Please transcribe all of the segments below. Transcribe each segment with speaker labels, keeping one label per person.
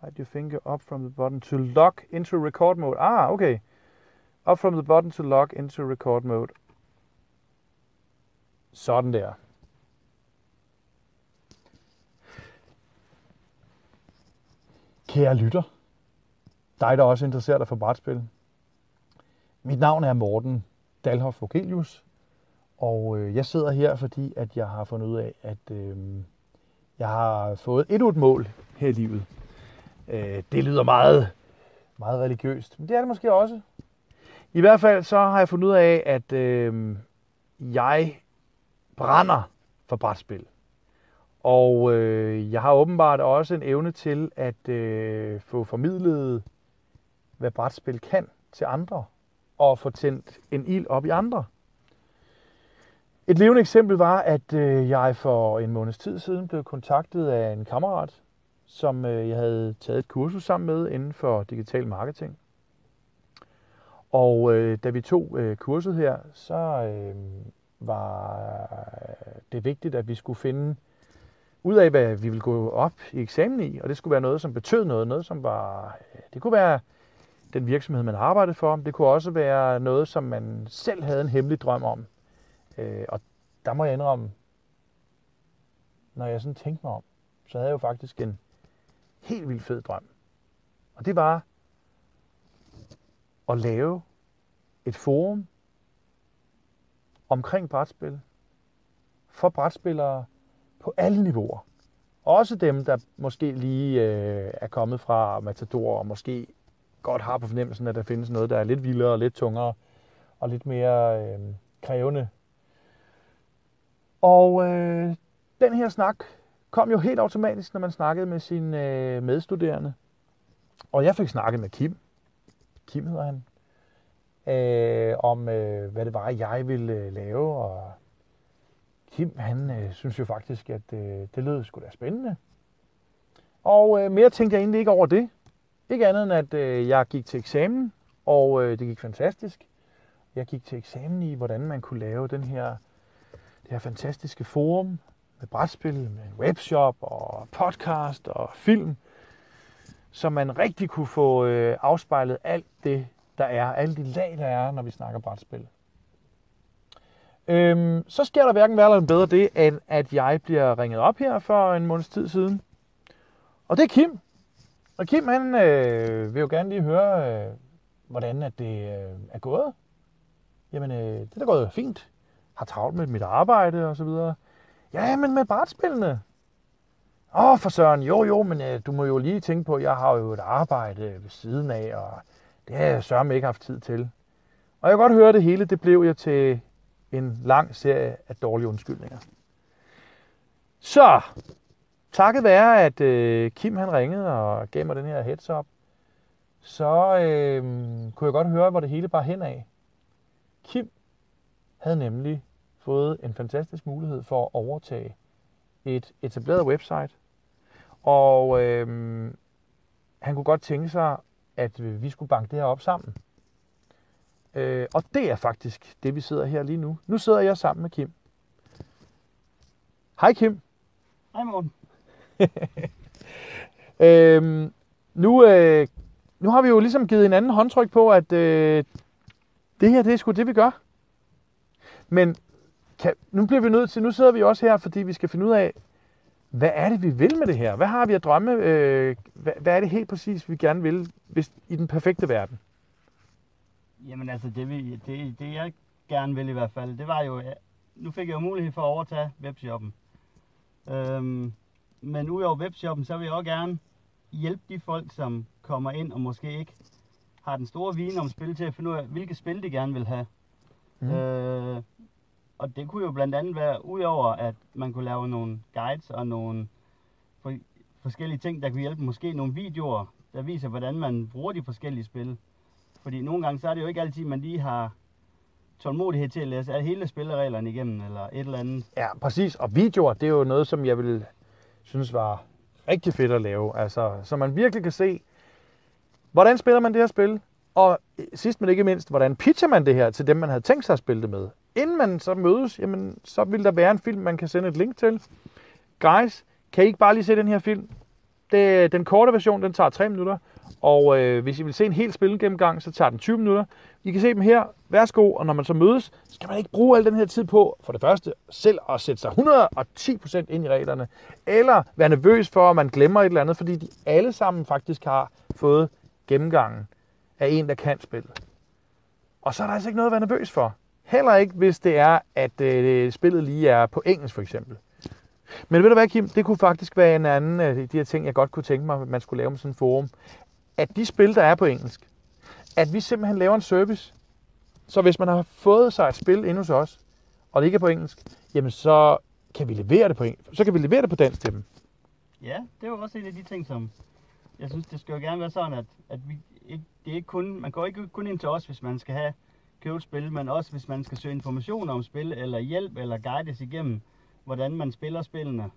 Speaker 1: Slide your finger up from the button to lock into record mode. Ah, okay. Up from the button to lock into record mode. Sådan der. Kære lytter, dig der også interesserer dig for brætspil. Mit navn er Morten Dalhoff Vogelius, og øh, jeg sidder her, fordi at jeg har fundet ud af, at øh, jeg har fået et et mål her i livet. Øh, det lyder meget, meget religiøst, men det er det måske også. I hvert fald så har jeg fundet ud af, at øh, jeg brænder for brætspil. Og øh, jeg har åbenbart også en evne til at øh, få formidlet, hvad brætspil kan til andre, og få tændt en ild op i andre. Et levende eksempel var, at øh, jeg for en måneds tid siden blev kontaktet af en kammerat, som øh, jeg havde taget et kursus sammen med inden for digital marketing. Og øh, da vi tog øh, kurset her, så øh, var det vigtigt, at vi skulle finde ud af, hvad vi ville gå op i eksamen i, og det skulle være noget, som betød noget, noget som var, øh, det kunne være den virksomhed, man arbejdede for, det kunne også være noget, som man selv havde en hemmelig drøm om. Øh, og der må jeg indrømme, når jeg sådan tænkte mig om, så havde jeg jo faktisk en helt vildt fed drøm. Og det var at lave et forum omkring brætspil for brætspillere på alle niveauer. Også dem, der måske lige øh, er kommet fra Matador og måske godt har på fornemmelsen, at der findes noget, der er lidt vildere og lidt tungere og lidt mere øh, krævende. Og øh, den her snak kom jo helt automatisk, når man snakkede med sine øh, medstuderende. Og jeg fik snakket med Kim. Kim hedder han. Øh, om øh, hvad det var, jeg ville øh, lave. Og Kim, han øh, synes jo faktisk, at øh, det lød sgu da spændende. Og øh, mere tænkte jeg egentlig ikke over det. Ikke andet end, at øh, jeg gik til eksamen, og øh, det gik fantastisk. Jeg gik til eksamen i, hvordan man kunne lave den her, det her fantastiske forum med brætspil, med webshop og podcast og film, så man rigtig kunne få øh, afspejlet alt det, der er, alle de lag, der er, når vi snakker brætspil. Øhm, så sker der hverken værre eller bedre det, end at jeg bliver ringet op her for en måneds tid siden. Og det er Kim. Og Kim, han øh, vil jo gerne lige høre, øh, hvordan at det øh, er gået. Jamen, øh, det er da gået fint. Har travlt med mit arbejde og så videre. Ja, men med brætspillene. Åh, for søren, jo jo, men øh, du må jo lige tænke på, at jeg har jo et arbejde ved siden af, og det har jeg sørme ikke haft tid til. Og jeg kan godt høre, det hele det blev jeg til en lang serie af dårlige undskyldninger. Så, takket være, at øh, Kim han ringede og gav mig den her heads up, så øh, kunne jeg godt høre, hvor det hele bare hen af. Kim havde nemlig fået en fantastisk mulighed for at overtage et etableret website. Og øh, han kunne godt tænke sig, at vi skulle banke det her op sammen. Øh, og det er faktisk det, vi sidder her lige nu. Nu sidder jeg sammen med Kim. Hej Kim.
Speaker 2: Hej Morten.
Speaker 1: øhm, nu, øh, nu har vi jo ligesom givet en anden håndtryk på, at øh, det her, det er sgu det, vi gør. Men kan, nu bliver vi nødt til, nu sidder vi også her, fordi vi skal finde ud af, hvad er det, vi vil med det her? Hvad har vi at drømme? Øh, hvad, hvad er det helt præcis, vi gerne vil hvis, i den perfekte verden?
Speaker 2: Jamen altså, det, vi, det, det jeg gerne vil i hvert fald, det var jo, nu fik jeg jo mulighed for at overtage webshoppen. Øhm, men udover webshoppen, så vil jeg også gerne hjælpe de folk, som kommer ind og måske ikke har den store viden om spil til at finde ud af, hvilke spil de gerne vil have. Mm. Øh, og det kunne jo blandt andet være, udover at man kunne lave nogle guides og nogle for, forskellige ting, der kunne hjælpe, måske nogle videoer, der viser, hvordan man bruger de forskellige spil. Fordi nogle gange, så er det jo ikke altid, man lige har tålmodighed til at læse hele spillereglerne igennem, eller et eller andet.
Speaker 1: Ja, præcis. Og videoer, det er jo noget, som jeg vil synes var rigtig fedt at lave. Altså, så man virkelig kan se, hvordan spiller man det her spil, og sidst men ikke mindst, hvordan pitcher man det her til dem, man havde tænkt sig at spille det med. Inden man så mødes, jamen, så vil der være en film, man kan sende et link til. Guys, kan I ikke bare lige se den her film? Det, den korte version, den tager 3 minutter, og øh, hvis I vil se en helt spilgennemgang, så tager den 20 minutter. I kan se dem her. Værsgo, og når man så mødes, skal man ikke bruge al den her tid på, for det første, selv at sætte sig 110% ind i reglerne, eller være nervøs for, at man glemmer et eller andet, fordi de alle sammen faktisk har fået gennemgangen af en, der kan spillet. Og så er der altså ikke noget at være nervøs for. Heller ikke, hvis det er, at øh, spillet lige er på engelsk, for eksempel. Men ved du hvad, Kim? Det kunne faktisk være en anden af de her ting, jeg godt kunne tænke mig, at man skulle lave med sådan en forum. At de spil, der er på engelsk, at vi simpelthen laver en service. Så hvis man har fået sig et spil ind hos os, og det ikke er på engelsk, jamen så kan vi levere det på engelsk. Så kan vi levere det på dansk til dem.
Speaker 2: Ja, det er jo også en af de ting, som jeg synes, det skal jo gerne være sådan, at, at vi det er ikke kun, man går ikke kun ind til os, hvis man skal have købe spil, men også hvis man skal søge information om spil, eller hjælp, eller guides igennem, hvordan man spiller spillene.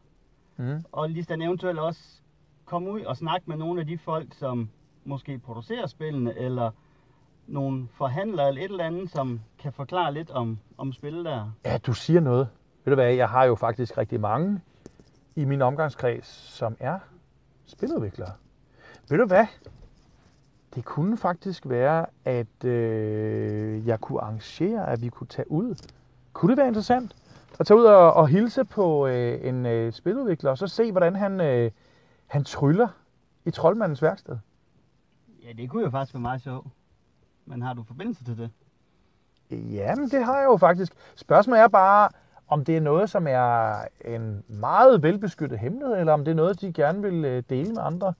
Speaker 1: Mm.
Speaker 2: Og lige sådan eventuelt også komme ud og snakke med nogle af de folk, som måske producerer spillene, eller nogle forhandlere eller et eller andet, som kan forklare lidt om, om spil der.
Speaker 1: Ja, du siger noget. Ved du hvad, jeg har jo faktisk rigtig mange i min omgangskreds, som er spiludviklere. Ved du hvad? Det kunne faktisk være, at øh, jeg kunne arrangere, at vi kunne tage ud. Kunne det være interessant? At tage ud og, og hilse på øh, en øh, spiludvikler, og så se, hvordan han, øh, han tryller i troldmandens værksted.
Speaker 2: Ja, det kunne jo faktisk være meget sjovt. Men har du forbindelse til det?
Speaker 1: Jamen, det har jeg jo faktisk. Spørgsmålet er bare, om det er noget, som er en meget velbeskyttet hemmelighed, eller om det er noget, de gerne vil øh, dele med andre.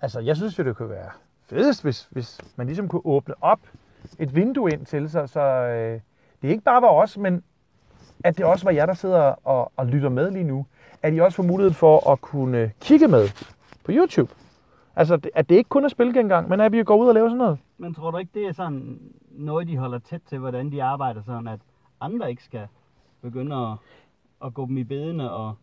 Speaker 1: Altså, jeg synes jo, det kunne være fedest, hvis, hvis man ligesom kunne åbne op et vindue ind til, så, så øh, det ikke bare var os, men at det også var jer, der sidder og, og lytter med lige nu. At I også får mulighed for at kunne kigge med på YouTube. Altså, at det ikke kun er spilgengang, men at vi går ud og laver sådan noget.
Speaker 2: Men tror du ikke, det er sådan noget, de holder tæt til, hvordan de arbejder, sådan at andre ikke skal begynde at, at gå dem i bedene og...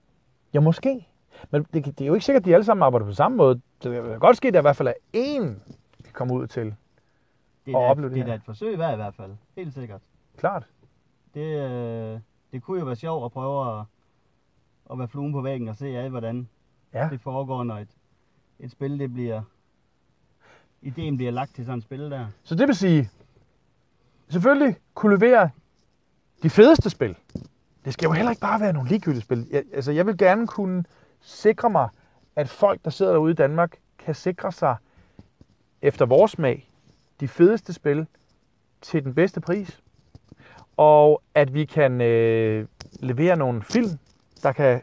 Speaker 1: Ja, måske. Men det, det er jo ikke sikkert, at de alle sammen arbejder på samme måde. Det kan godt ske, at der i hvert fald er én, kan komme ud til.
Speaker 2: Det
Speaker 1: Og opleve det
Speaker 2: det er da et forsøg værd i hvert fald. Helt sikkert.
Speaker 1: Klart.
Speaker 2: Det, øh, det kunne jo være sjovt at prøve at, at være fluen på væggen og se af, hvordan
Speaker 1: Ja.
Speaker 2: det foregår, når et, et spil det bliver... Ideen bliver lagt til sådan et spil der.
Speaker 1: Så det vil sige, selvfølgelig kunne levere de fedeste spil. Det skal jo heller ikke bare være nogle ligegyldige spil. Jeg, altså, jeg vil gerne kunne sikre mig, at folk, der sidder derude i Danmark, kan sikre sig efter vores smag de fedeste spil til den bedste pris. Og at vi kan øh, levere nogle film, der kan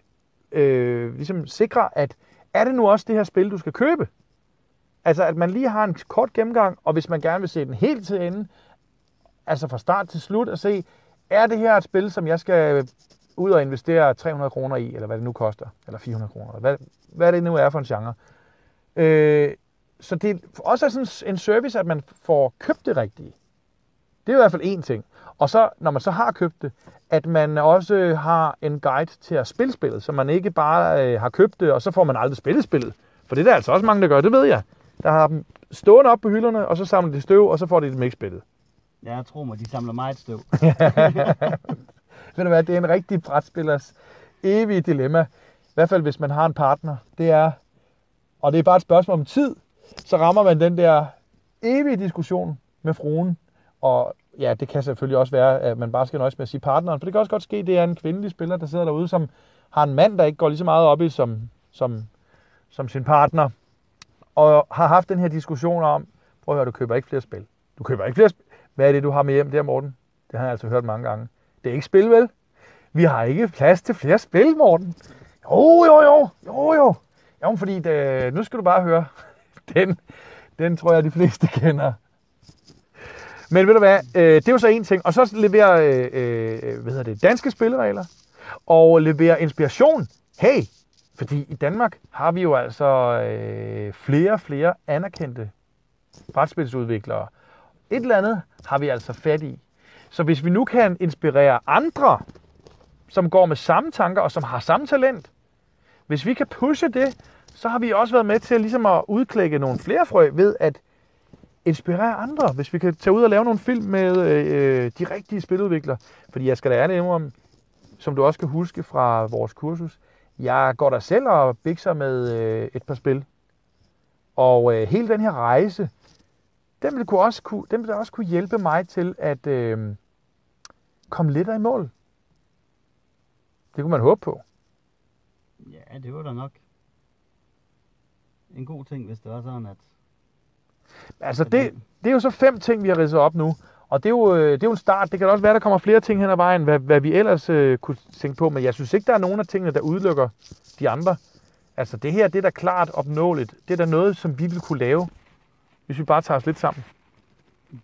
Speaker 1: øh, ligesom sikre, at er det nu også det her spil, du skal købe? Altså, at man lige har en kort gennemgang, og hvis man gerne vil se den helt til ende, altså fra start til slut, at se, er det her et spil, som jeg skal ud og investere 300 kroner i, eller hvad det nu koster, eller 400 kroner, eller hvad, hvad det nu er for en genre. Øh, så det er også sådan en service, at man får købt det rigtige. Det er i hvert fald en ting. Og så, når man så har købt det, at man også har en guide til at spille spillet, så man ikke bare øh, har købt det, og så får man aldrig spillet spillet. For det er der altså også mange, der gør, det ved jeg. Der har dem stående op på hylderne, og så samler de støv, og så får de dem ikke spillet.
Speaker 2: Ja, jeg tror mig, de samler meget støv.
Speaker 1: Ved du hvad, det er en rigtig brætspillers evige dilemma. I hvert fald, hvis man har en partner. Det er, og det er bare et spørgsmål om tid, så rammer man den der evige diskussion med fruen. Og ja, det kan selvfølgelig også være, at man bare skal nøjes med at sige partneren. For det kan også godt ske, at det er en kvindelig spiller, der sidder derude, som har en mand, der ikke går lige så meget op i som, som, som sin partner. Og har haft den her diskussion om, prøv at høre, du køber ikke flere spil. Du køber ikke flere spil. Hvad er det, du har med hjem der, Morten? Det har jeg altså hørt mange gange. Det er ikke spil, vel? Vi har ikke plads til flere spil, Morten. Jo, jo, jo, jo, jo. Jo, fordi det, nu skal du bare høre. Den, den tror jeg, de fleste kender. Men ved du hvad, øh, det er jo så en ting. Og så levere øh, øh, hvad hedder det, danske spilleregler. Og levere inspiration. Hey, fordi i Danmark har vi jo altså øh, flere og flere anerkendte brætspilsudviklere. Et eller andet har vi altså fat i. Så hvis vi nu kan inspirere andre, som går med samme tanker og som har samme talent, hvis vi kan pushe det, så har vi også været med til ligesom at udklække nogle flere frø ved at inspirere andre. Hvis vi kan tage ud og lave nogle film med øh, øh de rigtige spiludviklere. Fordi jeg skal da ærligt om, som du også kan huske fra vores kursus, Jeg går der selv og bikser med øh, et par spil. Og øh, hele den her rejse, den vil, kunne også kunne, den vil også kunne hjælpe mig til at øh, komme lidt i mål. Det kunne man håbe på.
Speaker 2: Ja, det var da nok en god ting, hvis det var sådan, at...
Speaker 1: Altså, det, det er jo så fem ting, vi har ridset op nu. Og det er, jo, øh, det er jo en start. Det kan også være, der kommer flere ting hen ad vejen, hvad, hvad vi ellers øh, kunne tænke på. Men jeg synes ikke, der er nogen af tingene, der udelukker de andre. Altså, det her, det er da klart opnåeligt. Det er da noget, som vi vil kunne lave, hvis vi bare tager os lidt sammen.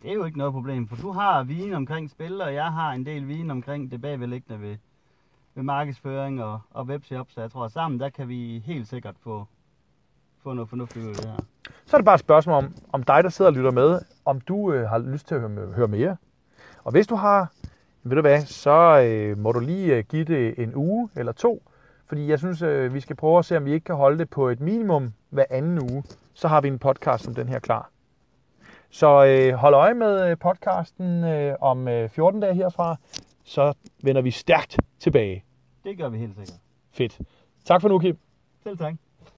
Speaker 2: Det er jo ikke noget problem, for du har viden omkring spil, og jeg har en del viden omkring det bagvedliggende ved, ved markedsføring og, og webshop, så jeg tror, at sammen der kan vi helt sikkert få, få noget fornuftigt ud af det her.
Speaker 1: Så er det bare et spørgsmål om, om dig, der sidder og lytter med, om du øh, har lyst til at høre, høre mere. Og hvis du har, ved du hvad, så øh, må du lige øh, give det en uge eller to, fordi jeg synes, øh, vi skal prøve at se, om vi ikke kan holde det på et minimum hver anden uge. Så har vi en podcast som den her klar. Så øh, hold øje med øh, podcasten øh, om øh, 14 dage herfra, så vender vi stærkt tilbage.
Speaker 2: Det gør vi helt sikkert.
Speaker 1: Fedt. Tak for nu, Kim.
Speaker 2: Selv tak.